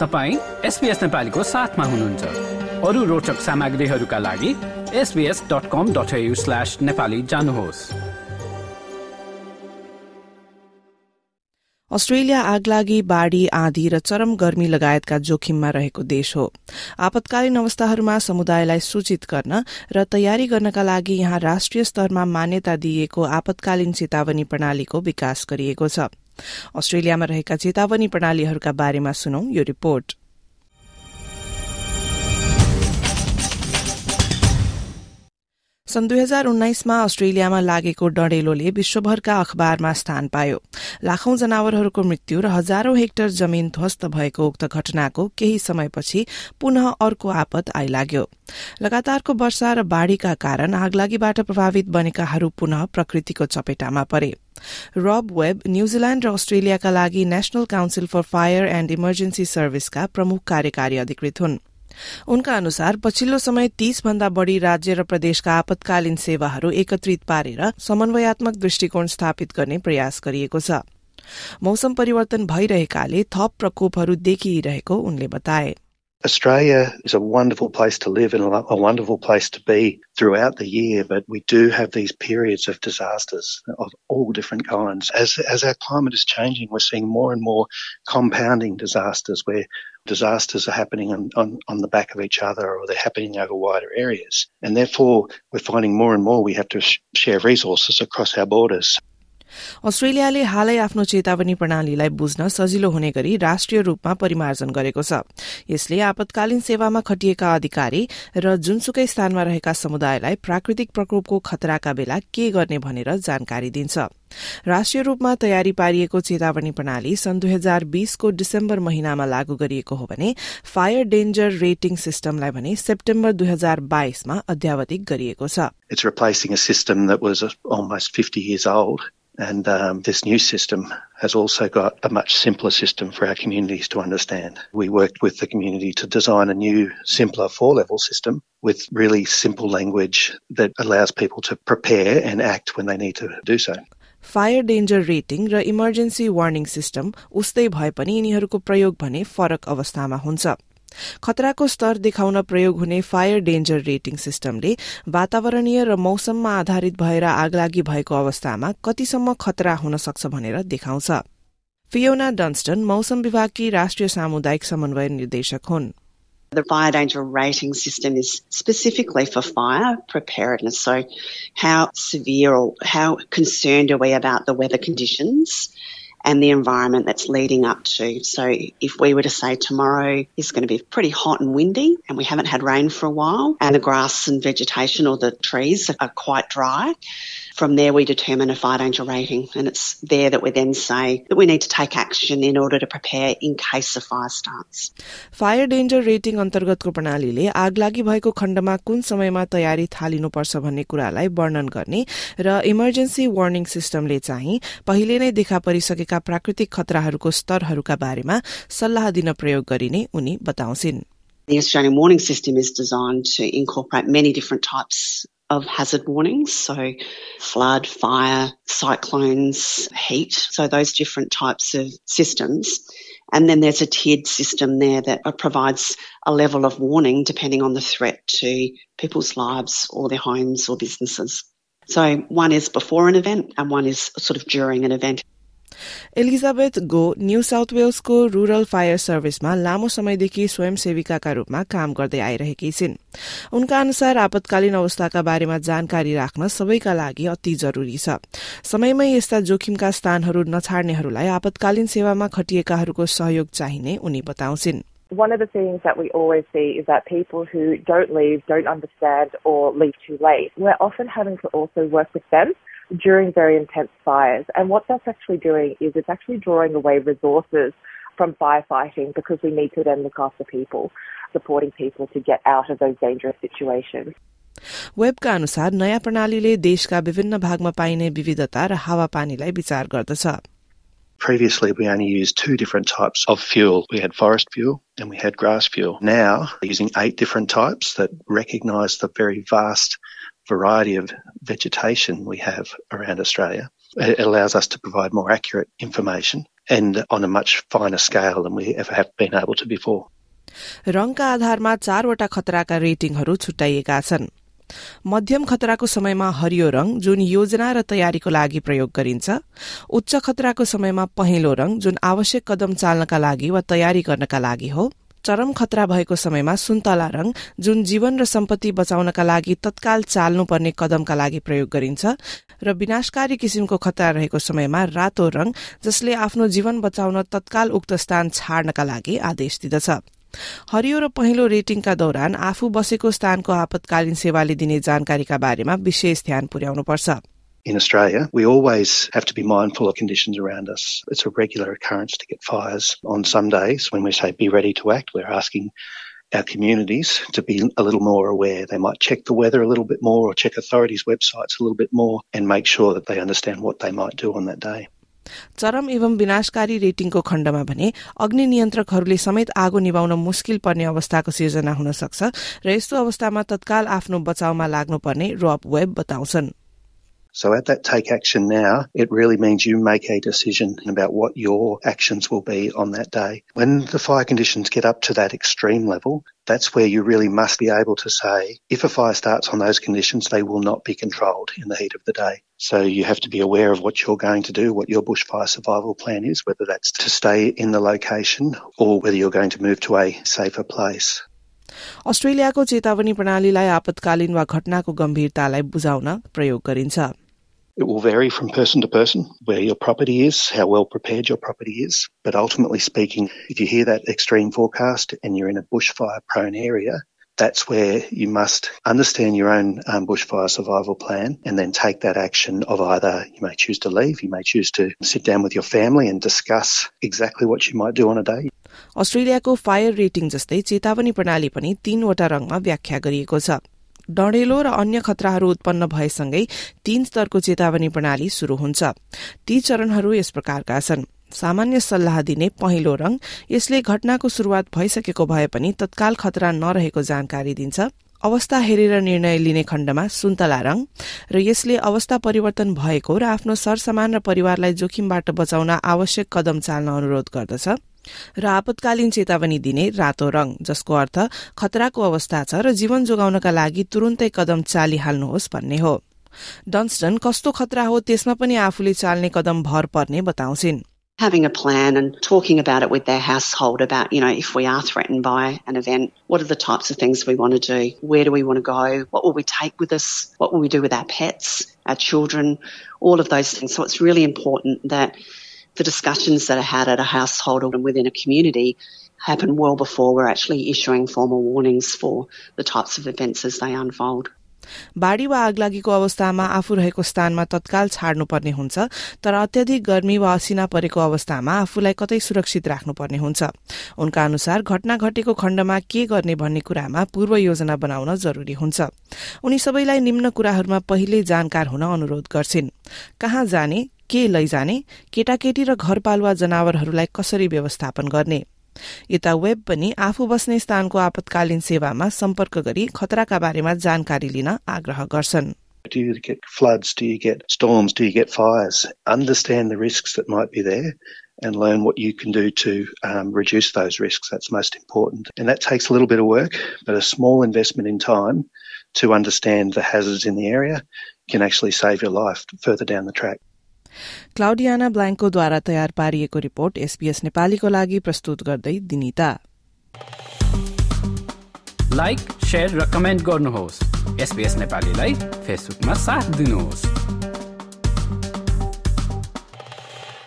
तपाईँ एसपिएस नेपालीको साथमा हुनुहुन्छ। अरू रोचक सामग्रीहरूका लागि SBS dot com dot slash Nepali जानुहोस्। अस्ट्रेलिया आगलागी बाढ़ी आँधी र चरम गर्मी लगायतका जोखिममा रहेको देश हो। आपतकालीन अवस्थाहरूमा समुदायलाई सूचित गर्न र तयारी गर्नका लागि यहाँ राष्ट्रिय स्तरमा मान्यता दिइएको आपतकालीन चेतावनी प्रणालीको विकास गरिएको छ। अस्ट्रेलियामा रहेका चेतावनी प्रणालीहरूका बारेमा सुनौ यो रिपोर्ट। सन् दुई हजार उन्नाइसमा अस्ट्रेलियामा लागेको डढेलोले विश्वभरका अखबारमा स्थान पायो। लाखौं जनावरहरूको मृत्यु र हजारौं हेक्टर जमीन ध्वस्त भएको उक्त घटनाको केही समयपछि पुनः अर्को आपत आइलाग्यो। लगातारको वर्षा र बाढ़ीका कारण आगलागीबाट प्रभावित बनेकाहरू पुनः प्रकृतिको चपेटामा परे। रब वेब न्यूजील्याण्ड र अस्ट्रेलियाका लागि national council for fire and emergency सर्भिसका प्रमुख कार्यकारी अधिकृत हुन्। उनका अनुसार पछिल्लो समय तीस भन्दा बढ़ी राज्य र प्रदेशका आपतकालीन सेवाहरू एकत्रित पारेर समन्वयात्मक दृष्टिकोण स्थापित गर्ने प्रयास गरिएको छ मौसम परिवर्तन भइरहेकाले थप प्रकोपहरू देखिरहेको उनले बताए Australia is a wonderful place to live and a wonderful place to be throughout the year, but we do have these periods of disasters of all different kinds. As, as our climate is changing, we're seeing more and more compounding disasters where disasters are happening on, on, on the back of each other or they're happening over wider areas. And therefore, we're finding more and more we have to sh- share resources across our borders. अस्ट्रेलियाले हालै आफ्नो चेतावनी प्रणालीलाई बुझ्न सजिलो हुने गरी राष्ट्रिय रूपमा परिमार्जन गरेको छ। यसले आपतकालीन सेवामा खटिएका अधिकारी र जुनसुकै स्थानमा रहेका समुदायलाई प्राकृतिक प्रकोपको खतराका बेला के गर्ने भनेर जानकारी दिन्छ। राष्ट्रिय रूपमा तयारी पारिएको चेतावनी प्रणाली सन् दुई हजार बीसको डिसेम्बर महिनामा लागू गरिएको हो भने फायर डेन्जर रेटिङ सिस्टमलाई भने सेप्टेम्बर दुई हजार बाइसमा अध्यावधिक गरिएको छ। It's replacing a system that was almost 50 years old. And um, this new system has also got a much simpler system for our communities to understand. We worked with the community to design a new, simpler four level system with really simple language that allows people to prepare and act when they need to do so. Fire danger rating र emergency warning system उस्तै भए पनि यिनीहरूको प्रयोग भने फरक अवस्थामा हुन्छ खतराको स्तर देखाउन प्रयोग हुने फायर डेन्जर रेटिङ सिस्टमले वातावरणीय र मौसममा आधारित भएर आगलागी भएको अवस्थामा कतिसम्म खतरा हुन सक्छ भनेर देखाउँछ। फियोना डन्स्टन मौसम विभागकी राष्ट्रिय सामुदायिक समन्वय निर्देशक हुन्। The fire danger rating system is specifically for fire preparedness. So, how severe or how concerned are we about the weather conditions? And the environment that's leading up to? So, if we were to say tomorrow is going to be pretty hot and windy and we haven't had rain for a while and the grass and vegetation or the trees are quite dry, from there we determine a fire danger rating and it's there that we then say that we need to take action in order to prepare in case a fire starts. Fire danger rating अन्तर्गतको प्रणालीले आगलागी भएको खण्डमा कुन समयमा तयारी थालिनुपर्छ भन्ने कुरालाई वर्णन गर्ने र इमर्जेन्सी वार्निङ सिस्टमले चाहिँ पहिले नै देखा परिसकेका प्राकृतिक खतराहरूको स्तरहरूका बारेमा सल्लाह दिन प्रयोग गरिने उनी बताउँछिन् The Australian warning system is designed to incorporate many different types of hazard warnings. So flood, fire, cyclones, heat. So those different types of systems. And then there's a tiered system there that provides a level of warning depending on the threat to people's lives or their homes or businesses. So one is before an event and one is sort of during an event. Elizabeth Goh New South वेल्सको rural fire सर्भिसमा लामो समयदेखि स्वयंसेविकाका रूपमा काम गर्दै आइरहेकी छिन्। उनका अनुसार आपतकालीन अवस्थाका बारेमा जानकारी राख्न सबैका लागि अति जरूरी छ। समयमै यस्ता जोखिमका स्थानहरू नछाड्नेहरूलाई आपतकालीन सेवामा खटिएकाहरूको सहयोग चाहिने उनी बताउँछिन्। One of the things that we always see is that people who don't leave, don't understand, or leave too late, we're often having to also work with them during very intense fires. And what that's actually doing is it's actually drawing away resources from firefighting because we need to then look after people, supporting people to get out of those dangerous situations. वेबका अनुसार नयाँ प्रणालीले देशका विभिन्न भागमा पाइने विविधता र हावापानीलाई विचार गर्दछ Previously, we only used two different types of fuel. We had forest fuel and we had grass fuel. Now, using eight different types that recognise the very vast variety of vegetation we have around Australia It allows us to provide more accurate information and on a much finer scale than we ever have been able to before. रङका आधारमा चारवटा खतराका रेटिङहरू छुट्याइएका छन् मध्यम खतराको समयमा हरियो रंग जुन योजना र तयारीको लागि प्रयोग गरिन्छ उच्च खतराको समयमा पहेँलो रंग जुन आवश्यक कदम चाल्नका लागि वा तयारी गर्नका लागि हो चरम खतरा भएको समयमा सुन्तला रंग जुन जीवन र सम्पत्ति बचाउनका लागि तत्काल चाल्नुपर्ने कदमका लागि प्रयोग गरिन्छ र विनाशकारी किसिमको खतरा रहेको समयमा रातो रंग जसले आफ्नो जीवन बचाउन तत्काल उक्त स्थान छाड्नका लागि आदेश दिदछ। हरियो र पहिलो रेटिङका दौरान आफू बसेको स्थानको आपतकालीन सेवाले दिने जानकारीका बारेमा विशेष ध्यान पुर्याउनुपर्छ। In Australia, we always have to be mindful of conditions around us. It's a regular occurrence to get fires. On some days, when we say be ready to act, we're asking our communities to be a little more aware. They might check the weather a little bit more or check authorities' websites a little bit more and make sure that they understand what they might do on that day. चरम एवं विनाशकारी रेटिङको खण्डमा भने अग्नि नियन्त्रकहरूले समेत आगो निभाउन मुस्किल पर्ने अवस्थाको सिर्जना हुन सक्छ र यस्तो अवस्थामा तत्काल आफ्नो बचाउमा लाग्नुपर्ने रब वेब बताउँछन् So at that take action now, it really means you make a decision about what your actions will be on that day. When the fire conditions get up to that extreme level, that's where you really must be able to say, if a fire starts on those conditions, they will not be controlled in the heat of the day. So you have to be aware of what you're going to do, what your bushfire survival plan is, whether that's to stay in the location or whether you're going to move to a safer place. अस्ट्रेलियाको चेतावनी प्रणालीलाई आपतकालीन वा घटनाको गम्भीरतालाई बुझाउन प्रयोग गरिन्छ It will vary from person to person where your property is, how well prepared your property is. But ultimately speaking, if you hear that extreme forecast and you're in a bushfire prone area, that's where you must understand your own um, bushfire survival plan and then take that action of either you may choose to leave, you may choose to sit down with your family and discuss exactly what you might do on a day. अस्ट्रेलियाको fire rating जस्तै चेतावनी प्रणाली पनि तीनवटा रंगमा व्याख्या गरिएको छ डढेलो र अन्य खतराहरू उत्पन्न भएसँगै तीन स्तरको चेतावनी प्रणाली शुरू हुन्छ। ती चरणहरू यस प्रकारका छन्। सामान्य सल्लाह दिने पहिलो रंग यसले घटनाको शुरूआत भइसकेको भए पनि तत्काल खतरा नरहेको जानकारी दिन्छ। अवस्था हेरेर निर्णय लिने खण्डमा सुन्तला रंग र यसले अवस्था परिवर्तन भएको र आफ्नो सरसमान र परिवारलाई जोखिमबाट बचाउन आवश्यक कदम चाल्न अनुरोध गर्दछ। र आपतकालीन चेतावनी दिने रातो रंग जसको अर्थ खतराको अवस्था छ र जीवन जोगाउनका लागि तुरुन्तै कदम चालिहाल्नुहोस् भन्ने हो डन्स्टन कस्तो खतरा हो त्यसमा पनि आफूले चाल्ने कदम भर पर्ने बताउँछिन् having a plan and talking about it with their household about, you know, if we are threatened by an event, what are the types of things we want to do? Where do we want to go? What will we take with us? What will we do with our pets, our children? All of those things. So it's really important that the discussions that are had at a household and within a community happen well before we're actually issuing formal warnings for the types of events as they unfold. बाढ़ी वा आगलागीको अवस्थामा आफू रहेको स्थानमा तत्काल छाड्नुपर्ने हुन्छ तर अत्यधिक गर्मी वा असिना परेको अवस्थामा आफूलाई कतै सुरक्षित राख्नुपर्ने हुन्छ। उनका अनुसार घटना घटेको खण्डमा के गर्ने भन्ने कुरामा पूर्व योजना बनाउन जरूरी हुन्छ। उनी सबैलाई निम्न कुराहरूमा पहिले जानकार हुन अनुरोध गर्छिन्। कहाँ जाने के लैजाने केटाकेटी र घरपालुवा जनावरहरूलाई कसरी व्यवस्थापन गर्ने? यता वेब पनि आफू बस्ने स्थानको आपतकालीन सेवामा सम्पर्क गरी खतराका बारेमा जानकारी लिन आग्रह गर्छन् Do you get floods? Do you get storms? Do you get fires? Understand the risks that might be there and learn what you can do to um, reduce those risks. That's most important. And that takes a little bit of work, but a small investment in time to understand the hazards in the area can actually save your life further down the track. क्लाउडियाना ब्ल्याङ्कोद्वारा तयार पारिएको report SPS नेपालीको लागि प्रस्तुत गर्दै Dinita. Like र comment गर्नुहोस्। SBS नेपालीलाई फेसबुकमा साथ दिनुहोस्।